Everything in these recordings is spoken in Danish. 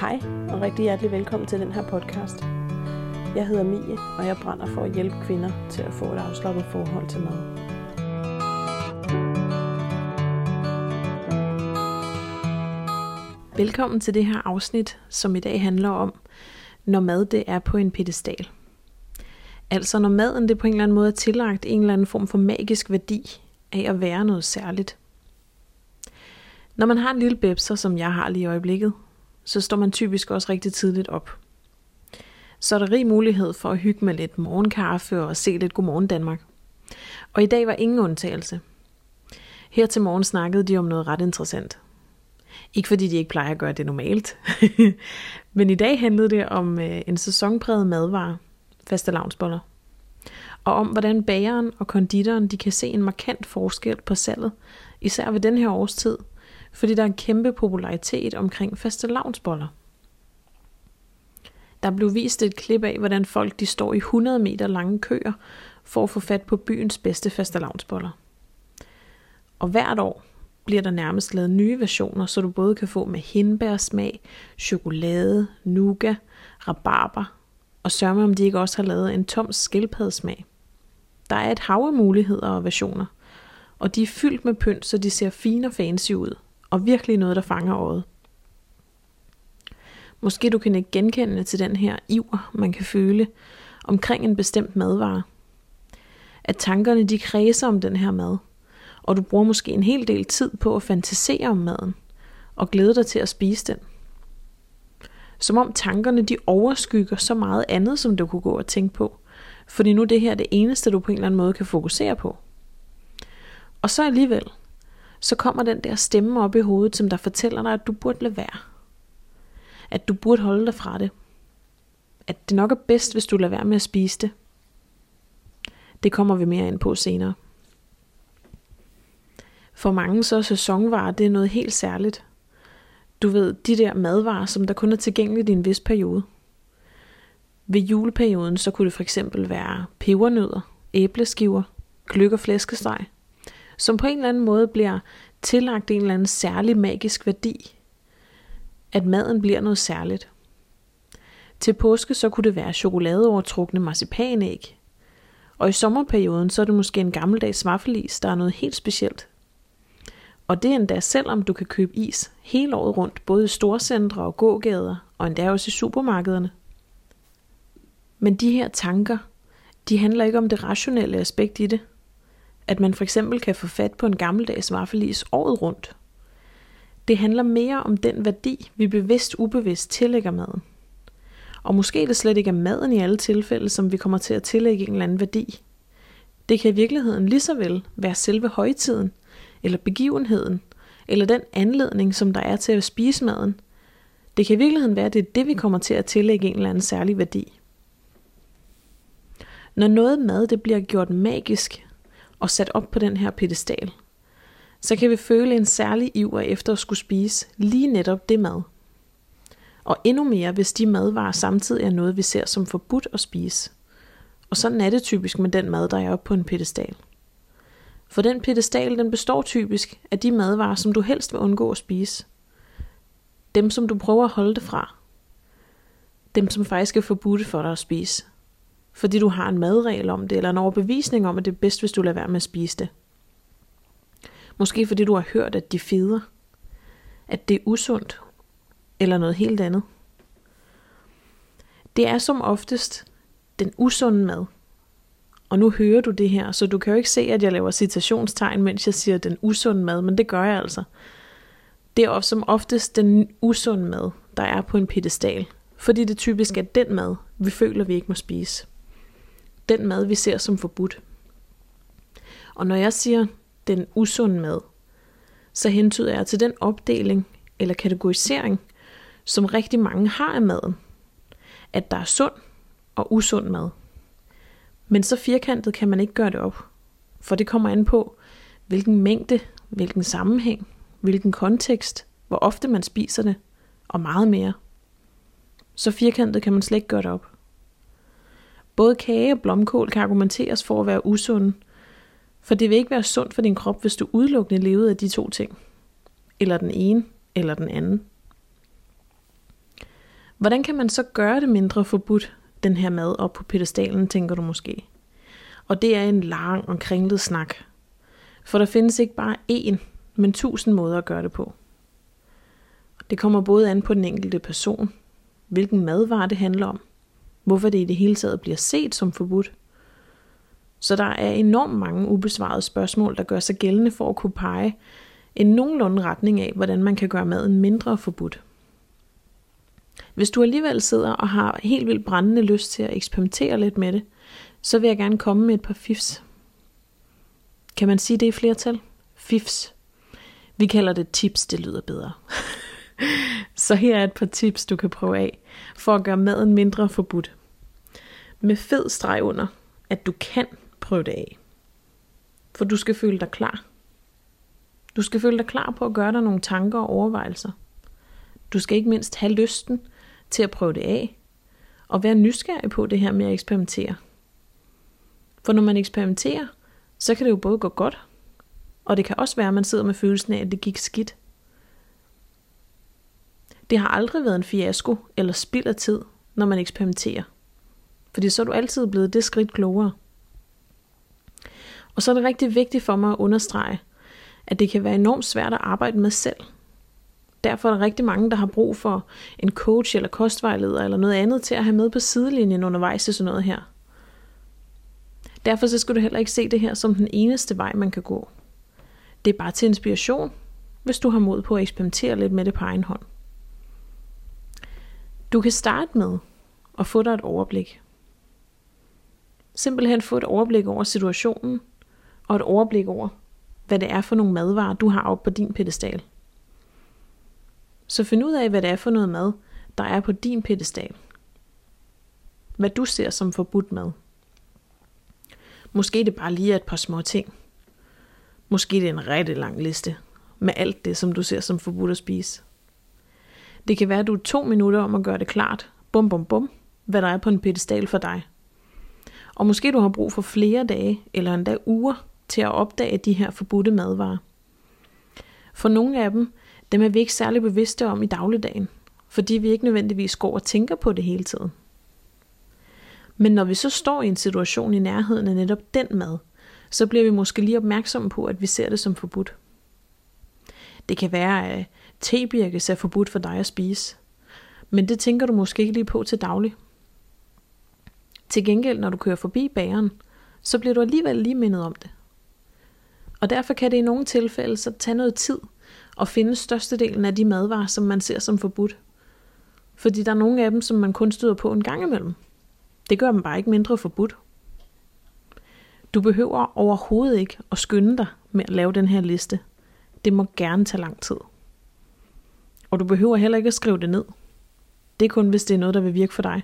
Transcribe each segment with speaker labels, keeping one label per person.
Speaker 1: Hej og rigtig hjertelig velkommen til den her podcast. Jeg hedder Mie, og jeg brænder for at hjælpe kvinder til at få et afslappet forhold til mad. Velkommen til det her afsnit, som i dag handler om, når mad det er på en pedestal. Altså når maden det på en eller anden måde er tillagt en eller anden form for magisk værdi af at være noget særligt. Når man har en lille bebser, som jeg har lige i øjeblikket, så står man typisk også rigtig tidligt op. Så er der rig mulighed for at hygge med lidt morgenkaffe og se lidt Godmorgen Danmark. Og i dag var ingen undtagelse. Her til morgen snakkede de om noget ret interessant. Ikke fordi de ikke plejer at gøre det normalt. Men i dag handlede det om øh, en sæsonpræget madvare, fastelavnsboller. Og om hvordan bageren og konditoren de kan se en markant forskel på salget, især ved den her årstid, fordi der er en kæmpe popularitet omkring fastelavnsboller. Der blev vist et klip af, hvordan folk de står i 100 meter lange køer for at få fat på byens bedste fastelavnsboller. Og hvert år bliver der nærmest lavet nye versioner, så du både kan få med hindbærsmag, chokolade, nougat, rabarber, og sørg med, om de ikke også har lavet en tom skildpaddesmag. Der er et hav af muligheder og versioner, og de er fyldt med pynt, så de ser fine og fancy ud, og virkelig noget, der fanger øjet. Måske du kan ikke genkende til den her iver, man kan føle omkring en bestemt madvare. At tankerne de kredser om den her mad, og du bruger måske en hel del tid på at fantasere om maden, og glæde dig til at spise den. Som om tankerne de overskygger så meget andet, som du kunne gå og tænke på, fordi nu det her er det eneste, du på en eller anden måde kan fokusere på. Og så alligevel, så kommer den der stemme op i hovedet, som der fortæller dig, at du burde lade være. At du burde holde dig fra det. At det nok er bedst, hvis du lader være med at spise det. Det kommer vi mere ind på senere. For mange så er sæsonvarer det er noget helt særligt. Du ved, de der madvarer, som der kun er tilgængelige i en vis periode. Ved juleperioden så kunne det for eksempel være pebernødder, æbleskiver, gløk og flæskesteg, som på en eller anden måde bliver tillagt en eller anden særlig magisk værdi. At maden bliver noget særligt. Til påske så kunne det være chokoladeovertrukne marcipanæg. Og i sommerperioden så er det måske en gammeldags vaffelis, der er noget helt specielt. Og det er endda selvom du kan købe is hele året rundt, både i storcentre og gågader, og endda også i supermarkederne. Men de her tanker, de handler ikke om det rationelle aspekt i det. At man for eksempel kan få fat på en gammeldags vaffelis året rundt. Det handler mere om den værdi, vi bevidst ubevidst tillægger maden. Og måske det slet ikke er maden i alle tilfælde, som vi kommer til at tillægge en eller anden værdi. Det kan i virkeligheden lige så vel være selve højtiden, eller begivenheden, eller den anledning, som der er til at spise maden. Det kan i virkeligheden være, at det er det, vi kommer til at tillægge en eller anden særlig værdi. Når noget mad det bliver gjort magisk og sat op på den her pedestal, så kan vi føle en særlig iver efter at skulle spise lige netop det mad. Og endnu mere, hvis de madvarer samtidig er noget, vi ser som forbudt at spise. Og sådan er det typisk med den mad, der er oppe på en pedestal. For den pedestal, den består typisk af de madvarer, som du helst vil undgå at spise. Dem, som du prøver at holde det fra. Dem, som faktisk er forbudte for dig at spise. Fordi du har en madregel om det, eller en overbevisning om, at det er bedst, hvis du lader være med at spise det. Måske fordi du har hørt, at de feder. At det er usundt. Eller noget helt andet. Det er som oftest den usunde mad, og nu hører du det her, så du kan jo ikke se, at jeg laver citationstegn, mens jeg siger den usunde mad, men det gør jeg altså. Det er som oftest den usunde mad, der er på en pedestal, fordi det typisk er den mad, vi føler, vi ikke må spise. Den mad, vi ser som forbudt. Og når jeg siger den usunde mad, så hentyder jeg til den opdeling eller kategorisering, som rigtig mange har af maden. At der er sund og usund mad. Men så firkantet kan man ikke gøre det op. For det kommer an på, hvilken mængde, hvilken sammenhæng, hvilken kontekst, hvor ofte man spiser det, og meget mere. Så firkantet kan man slet ikke gøre det op. Både kage og blomkål kan argumenteres for at være usunde, for det vil ikke være sundt for din krop, hvis du udelukkende levede af de to ting. Eller den ene, eller den anden. Hvordan kan man så gøre det mindre forbudt, den her mad op på pedestalen, tænker du måske? Og det er en lang og kringlet snak. For der findes ikke bare én, men tusind måder at gøre det på. Det kommer både an på den enkelte person, hvilken madvare det handler om, hvorfor det i det hele taget bliver set som forbudt. Så der er enormt mange ubesvarede spørgsmål, der gør sig gældende for at kunne pege en nogenlunde retning af, hvordan man kan gøre maden mindre forbudt. Hvis du alligevel sidder og har helt vildt brændende lyst til at eksperimentere lidt med det, så vil jeg gerne komme med et par fifs. Kan man sige det i flertal? Fifs. Vi kalder det tips, det lyder bedre. så her er et par tips, du kan prøve af, for at gøre maden mindre forbudt. Med fed streg under, at du kan prøve det af. For du skal føle dig klar. Du skal føle dig klar på at gøre dig nogle tanker og overvejelser. Du skal ikke mindst have lysten til at prøve det af, og være nysgerrig på det her med at eksperimentere. For når man eksperimenterer, så kan det jo både gå godt, og det kan også være, at man sidder med følelsen af, at det gik skidt. Det har aldrig været en fiasko eller spild af tid, når man eksperimenterer. Fordi så er du altid blevet det skridt klogere. Og så er det rigtig vigtigt for mig at understrege, at det kan være enormt svært at arbejde med selv. Derfor er der rigtig mange, der har brug for en coach eller kostvejleder eller noget andet til at have med på sidelinjen undervejs til sådan noget her. Derfor så skal du heller ikke se det her som den eneste vej, man kan gå. Det er bare til inspiration, hvis du har mod på at eksperimentere lidt med det på egen hånd. Du kan starte med at få dig et overblik. Simpelthen få et overblik over situationen, og et overblik over, hvad det er for nogle madvarer, du har oppe på din pedestal. Så find ud af, hvad det er for noget mad, der er på din pedestal. Hvad du ser som forbudt mad. Måske det bare lige er et par små ting. Måske det er en rigtig lang liste med alt det, som du ser som forbudt at spise. Det kan være, at du er to minutter om at gøre det klart, bum bum bum, hvad der er på en pedestal for dig. Og måske du har brug for flere dage eller endda uger til at opdage de her forbudte madvarer. For nogle af dem, dem er vi ikke særlig bevidste om i dagligdagen, fordi vi ikke nødvendigvis går og tænker på det hele tiden. Men når vi så står i en situation i nærheden af netop den mad, så bliver vi måske lige opmærksomme på, at vi ser det som forbudt. Det kan være, at tebirkes er forbudt for dig at spise, men det tænker du måske ikke lige på til daglig. Til gengæld, når du kører forbi bageren, så bliver du alligevel lige mindet om det. Og derfor kan det i nogle tilfælde så tage noget tid at finde størstedelen af de madvarer, som man ser som forbudt. Fordi der er nogle af dem, som man kun støder på en gang imellem. Det gør dem bare ikke mindre forbudt. Du behøver overhovedet ikke at skynde dig med at lave den her liste. Det må gerne tage lang tid. Og du behøver heller ikke at skrive det ned. Det er kun, hvis det er noget, der vil virke for dig.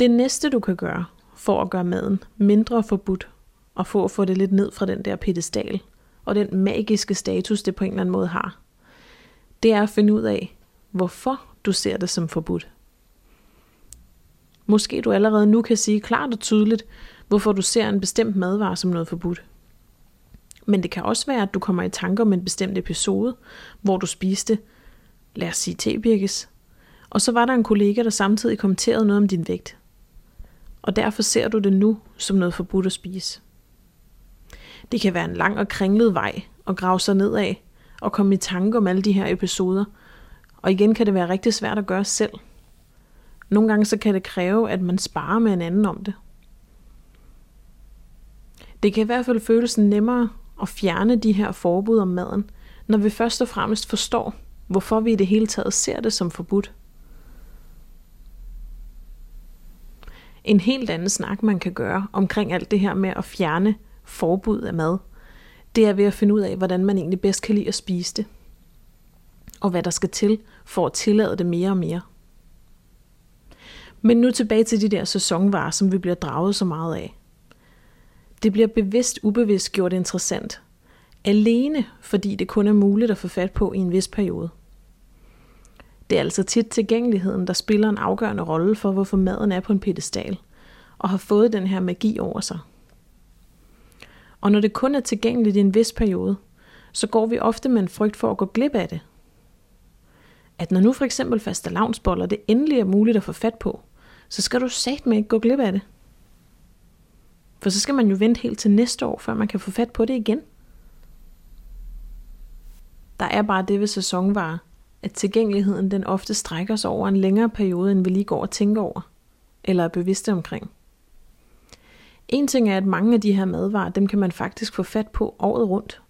Speaker 1: Det næste, du kan gøre for at gøre maden mindre forbudt, og få at få det lidt ned fra den der pedestal, og den magiske status, det på en eller anden måde har, det er at finde ud af, hvorfor du ser det som forbudt. Måske du allerede nu kan sige klart og tydeligt, hvorfor du ser en bestemt madvare som noget forbudt. Men det kan også være, at du kommer i tanker om en bestemt episode, hvor du spiste, lad os sige tebirkes, og så var der en kollega, der samtidig kommenterede noget om din vægt. Og derfor ser du det nu som noget forbudt at spise. Det kan være en lang og kringlet vej at grave sig nedad og komme i tanke om alle de her episoder. Og igen kan det være rigtig svært at gøre selv. Nogle gange så kan det kræve, at man sparer med en anden om det. Det kan i hvert fald føles nemmere at fjerne de her forbud om maden, når vi først og fremmest forstår, hvorfor vi i det hele taget ser det som forbudt. En helt anden snak, man kan gøre omkring alt det her med at fjerne forbud af mad, det er ved at finde ud af, hvordan man egentlig bedst kan lide at spise det. Og hvad der skal til for at tillade det mere og mere. Men nu tilbage til de der sæsonvarer, som vi bliver draget så meget af. Det bliver bevidst ubevidst gjort interessant. Alene fordi det kun er muligt at få fat på i en vis periode. Det er altså tit tilgængeligheden, der spiller en afgørende rolle for, hvorfor maden er på en pedestal, og har fået den her magi over sig. Og når det kun er tilgængeligt i en vis periode, så går vi ofte med en frygt for at gå glip af det. at når nu for eksempel faste lavnsboller det endelig er muligt at få fat på, så skal du sagt med ikke gå glip af det. For så skal man jo vente helt til næste år, før man kan få fat på det igen. Der er bare det ved sæsonvarer, at tilgængeligheden den ofte strækker sig over en længere periode, end vi lige går og tænker over, eller er bevidste omkring. En ting er, at mange af de her madvarer, dem kan man faktisk få fat på året rundt.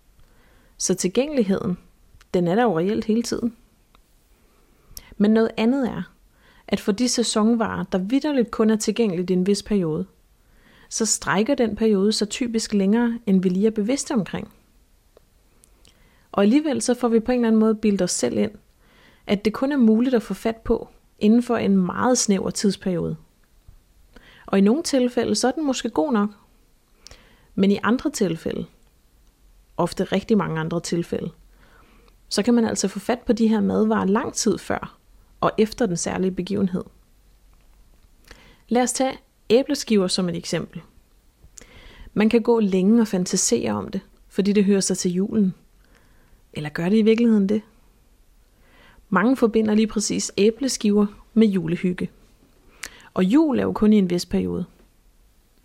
Speaker 1: Så tilgængeligheden, den er der jo reelt hele tiden. Men noget andet er, at for de sæsonvarer, der vidderligt kun er tilgængeligt i en vis periode, så strækker den periode så typisk længere, end vi lige er bevidste omkring. Og alligevel så får vi på en eller anden måde bildet os selv ind, at det kun er muligt at få fat på inden for en meget snæver tidsperiode. Og i nogle tilfælde, så er den måske god nok. Men i andre tilfælde, ofte rigtig mange andre tilfælde, så kan man altså få fat på de her madvarer lang tid før og efter den særlige begivenhed. Lad os tage æbleskiver som et eksempel. Man kan gå længe og fantasere om det, fordi det hører sig til julen. Eller gør det i virkeligheden det? Mange forbinder lige præcis æbleskiver med julehygge. Og jul er jo kun i en vis periode.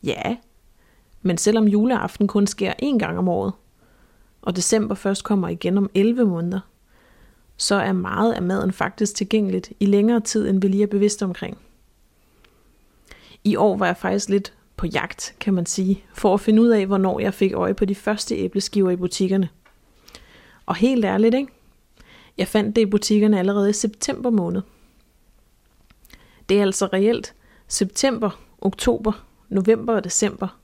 Speaker 1: Ja, men selvom juleaften kun sker én gang om året, og december først kommer igen om 11 måneder, så er meget af maden faktisk tilgængeligt i længere tid, end vi lige er bevidste omkring. I år var jeg faktisk lidt på jagt, kan man sige, for at finde ud af, hvornår jeg fik øje på de første æbleskiver i butikkerne. Og helt ærligt, ikke? Jeg fandt det i butikkerne allerede i september måned. Det er altså reelt september, oktober, november og december.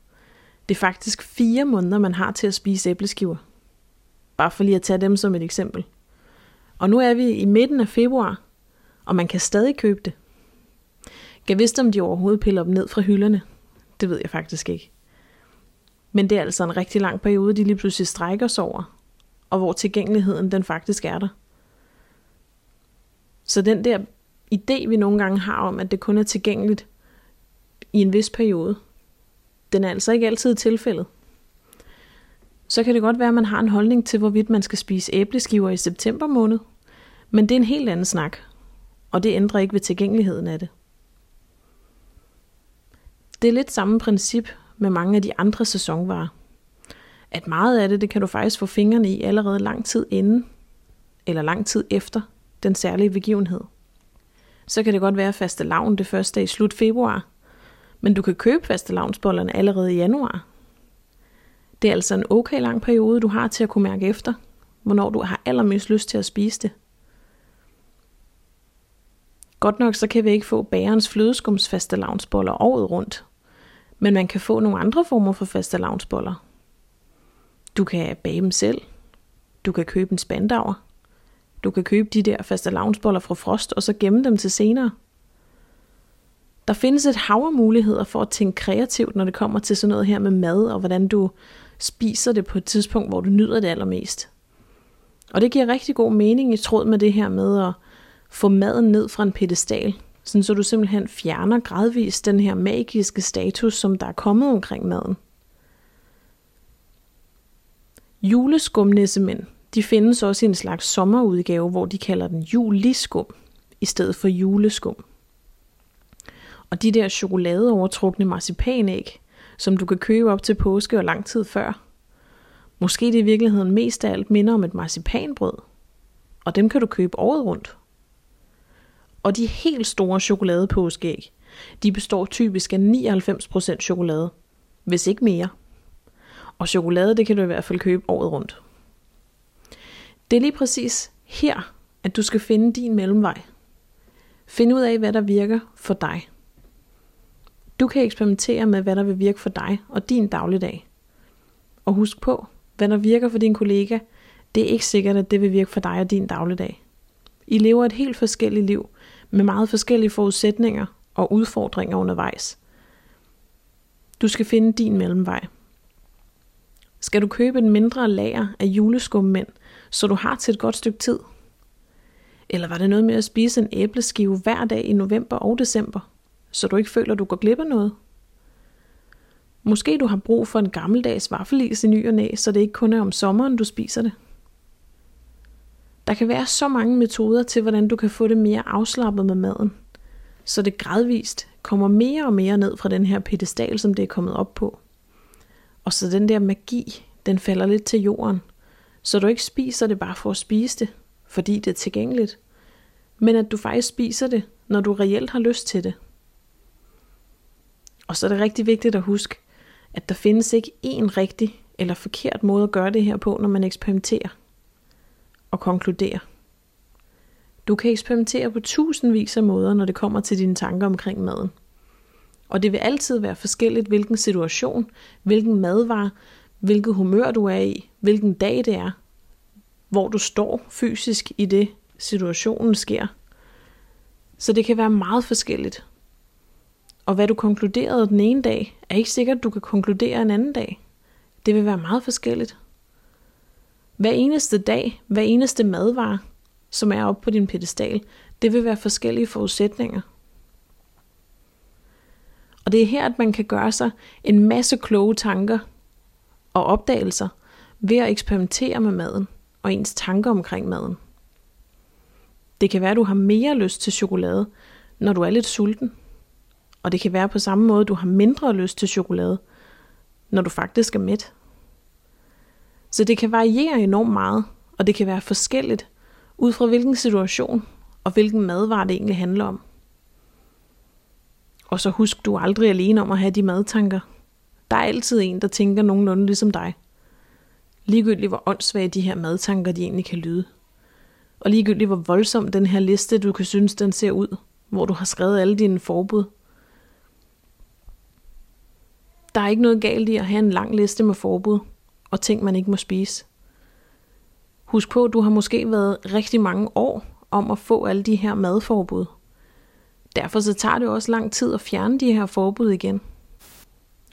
Speaker 1: Det er faktisk fire måneder, man har til at spise æbleskiver. Bare for lige at tage dem som et eksempel. Og nu er vi i midten af februar, og man kan stadig købe det. Jeg vidste, om de overhovedet piller dem ned fra hylderne. Det ved jeg faktisk ikke. Men det er altså en rigtig lang periode, de lige pludselig strækker sig over, og hvor tilgængeligheden den faktisk er der. Så den der idé, vi nogle gange har om, at det kun er tilgængeligt i en vis periode, den er altså ikke altid tilfældet. Så kan det godt være, at man har en holdning til, hvorvidt man skal spise æbleskiver i september måned, men det er en helt anden snak, og det ændrer ikke ved tilgængeligheden af det. Det er lidt samme princip med mange af de andre sæsonvarer. At meget af det, det kan du faktisk få fingrene i allerede lang tid inden, eller lang tid efter den særlige begivenhed. Så kan det godt være faste lavn det første i slut februar, men du kan købe faste lavnsbollerne allerede i januar. Det er altså en okay lang periode, du har til at kunne mærke efter, hvornår du har allermest lyst til at spise det. Godt nok så kan vi ikke få bærens flødeskumsfaste lavnsboller året rundt, men man kan få nogle andre former for faste lavnsboller. Du kan bage dem selv. Du kan købe en spandauer. Du kan købe de der faste lavnsboller fra Frost, og så gemme dem til senere. Der findes et hav af muligheder for at tænke kreativt, når det kommer til sådan noget her med mad, og hvordan du spiser det på et tidspunkt, hvor du nyder det allermest. Og det giver rigtig god mening i tråd med det her med at få maden ned fra en pedestal, sådan så du simpelthen fjerner gradvist den her magiske status, som der er kommet omkring maden. Juleskumnissemænd, de findes også i en slags sommerudgave, hvor de kalder den juliskum, i stedet for juleskum. Og de der chokoladeovertrukne marcipanæg, som du kan købe op til påske og lang tid før. Måske det i virkeligheden mest af alt minder om et marcipanbrød. Og dem kan du købe året rundt. Og de helt store chokoladepåskeæg, de består typisk af 99% chokolade, hvis ikke mere. Og chokolade, det kan du i hvert fald købe året rundt. Det er lige præcis her, at du skal finde din mellemvej. Find ud af, hvad der virker for dig. Du kan eksperimentere med, hvad der vil virke for dig og din dagligdag. Og husk på, hvad der virker for din kollega, det er ikke sikkert, at det vil virke for dig og din dagligdag. I lever et helt forskelligt liv, med meget forskellige forudsætninger og udfordringer undervejs. Du skal finde din mellemvej. Skal du købe en mindre lager af juleskummænd, så du har til et godt stykke tid? Eller var det noget med at spise en æbleskive hver dag i november og december, så du ikke føler, du går glip af noget? Måske du har brug for en gammeldags vaffelis i ny og næ, så det ikke kun er om sommeren, du spiser det. Der kan være så mange metoder til, hvordan du kan få det mere afslappet med maden, så det gradvist kommer mere og mere ned fra den her pedestal, som det er kommet op på. Og så den der magi, den falder lidt til jorden, så du ikke spiser det bare for at spise det, fordi det er tilgængeligt, men at du faktisk spiser det, når du reelt har lyst til det. Og så er det rigtig vigtigt at huske, at der findes ikke én rigtig eller forkert måde at gøre det her på, når man eksperimenterer og konkluderer. Du kan eksperimentere på tusindvis af måder, når det kommer til dine tanker omkring maden. Og det vil altid være forskelligt, hvilken situation, hvilken madvare, hvilket humør du er i, hvilken dag det er, hvor du står fysisk i det, situationen sker. Så det kan være meget forskelligt. Og hvad du konkluderede den ene dag, er ikke sikkert, du kan konkludere en anden dag. Det vil være meget forskelligt. Hver eneste dag, hver eneste madvare, som er oppe på din pedestal, det vil være forskellige forudsætninger. Og det er her, at man kan gøre sig en masse kloge tanker og opdagelser ved at eksperimentere med maden og ens tanker omkring maden. Det kan være, at du har mere lyst til chokolade, når du er lidt sulten. Og det kan være på samme måde, at du har mindre lyst til chokolade, når du faktisk er mæt. Så det kan variere enormt meget, og det kan være forskelligt, ud fra hvilken situation og hvilken madvare det egentlig handler om. Og så husk, du er aldrig alene om at have de madtanker. Der er altid en, der tænker nogenlunde ligesom dig. Ligegyldigt hvor åndssvage de her madtanker de egentlig kan lyde. Og ligegyldigt hvor voldsom den her liste, du kan synes, den ser ud, hvor du har skrevet alle dine forbud. Der er ikke noget galt i at have en lang liste med forbud og ting, man ikke må spise. Husk på, at du har måske været rigtig mange år om at få alle de her madforbud. Derfor så tager det også lang tid at fjerne de her forbud igen.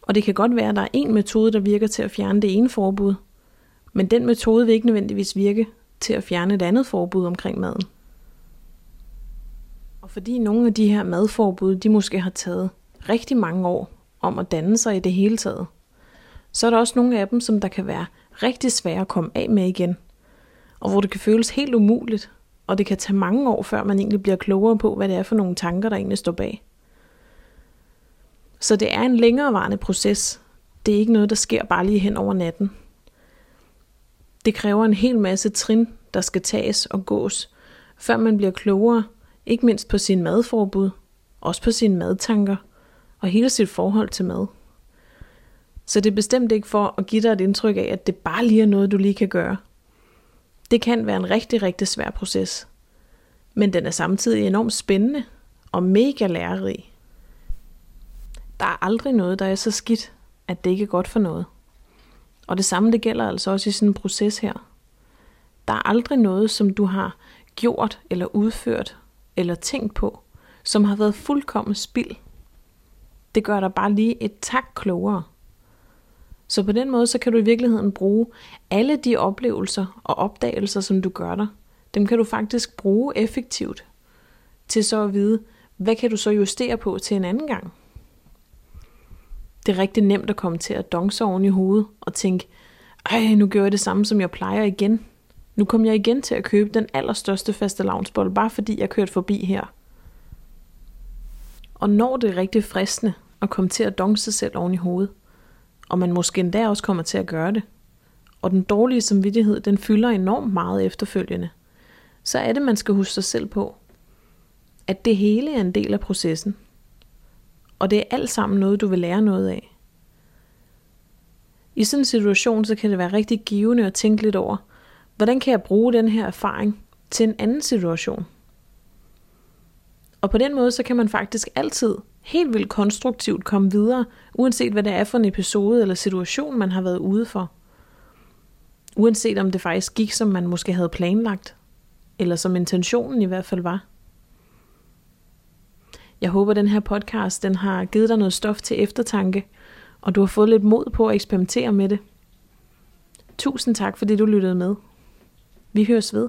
Speaker 1: Og det kan godt være, at der er en metode, der virker til at fjerne det ene forbud, men den metode vil ikke nødvendigvis virke til at fjerne et andet forbud omkring maden. Og fordi nogle af de her madforbud, de måske har taget rigtig mange år om at danne sig i det hele taget, så er der også nogle af dem, som der kan være rigtig svære at komme af med igen. Og hvor det kan føles helt umuligt, og det kan tage mange år, før man egentlig bliver klogere på, hvad det er for nogle tanker, der egentlig står bag. Så det er en længerevarende proces. Det er ikke noget, der sker bare lige hen over natten. Det kræver en hel masse trin, der skal tages og gås, før man bliver klogere, ikke mindst på sin madforbud, også på sine madtanker og hele sit forhold til mad. Så det er bestemt ikke for at give dig et indtryk af, at det bare lige er noget, du lige kan gøre. Det kan være en rigtig, rigtig svær proces. Men den er samtidig enormt spændende og mega lærerig. Der er aldrig noget, der er så skidt, at det ikke er godt for noget. Og det samme det gælder altså også i sådan en proces her. Der er aldrig noget, som du har gjort eller udført eller tænkt på, som har været fuldkommen spild. Det gør dig bare lige et tak klogere. Så på den måde, så kan du i virkeligheden bruge alle de oplevelser og opdagelser, som du gør dig. Dem kan du faktisk bruge effektivt til så at vide, hvad kan du så justere på til en anden gang. Det er rigtig nemt at komme til at donse oven i hovedet og tænke, ej, nu gør jeg det samme, som jeg plejer igen. Nu kom jeg igen til at købe den allerstørste faste lavnsbold, bare fordi jeg kørte forbi her. Og når det er rigtig fristende at komme til at donse sig selv oven i hovedet, og man måske endda også kommer til at gøre det, og den dårlige samvittighed, den fylder enormt meget efterfølgende, så er det, man skal huske sig selv på, at det hele er en del af processen. Og det er alt sammen noget, du vil lære noget af. I sådan en situation, så kan det være rigtig givende at tænke lidt over, hvordan kan jeg bruge den her erfaring til en anden situation? Og på den måde, så kan man faktisk altid helt vildt konstruktivt komme videre, uanset hvad det er for en episode eller situation, man har været ude for. Uanset om det faktisk gik, som man måske havde planlagt, eller som intentionen i hvert fald var. Jeg håber, den her podcast den har givet dig noget stof til eftertanke, og du har fået lidt mod på at eksperimentere med det. Tusind tak, fordi du lyttede med. Vi høres ved.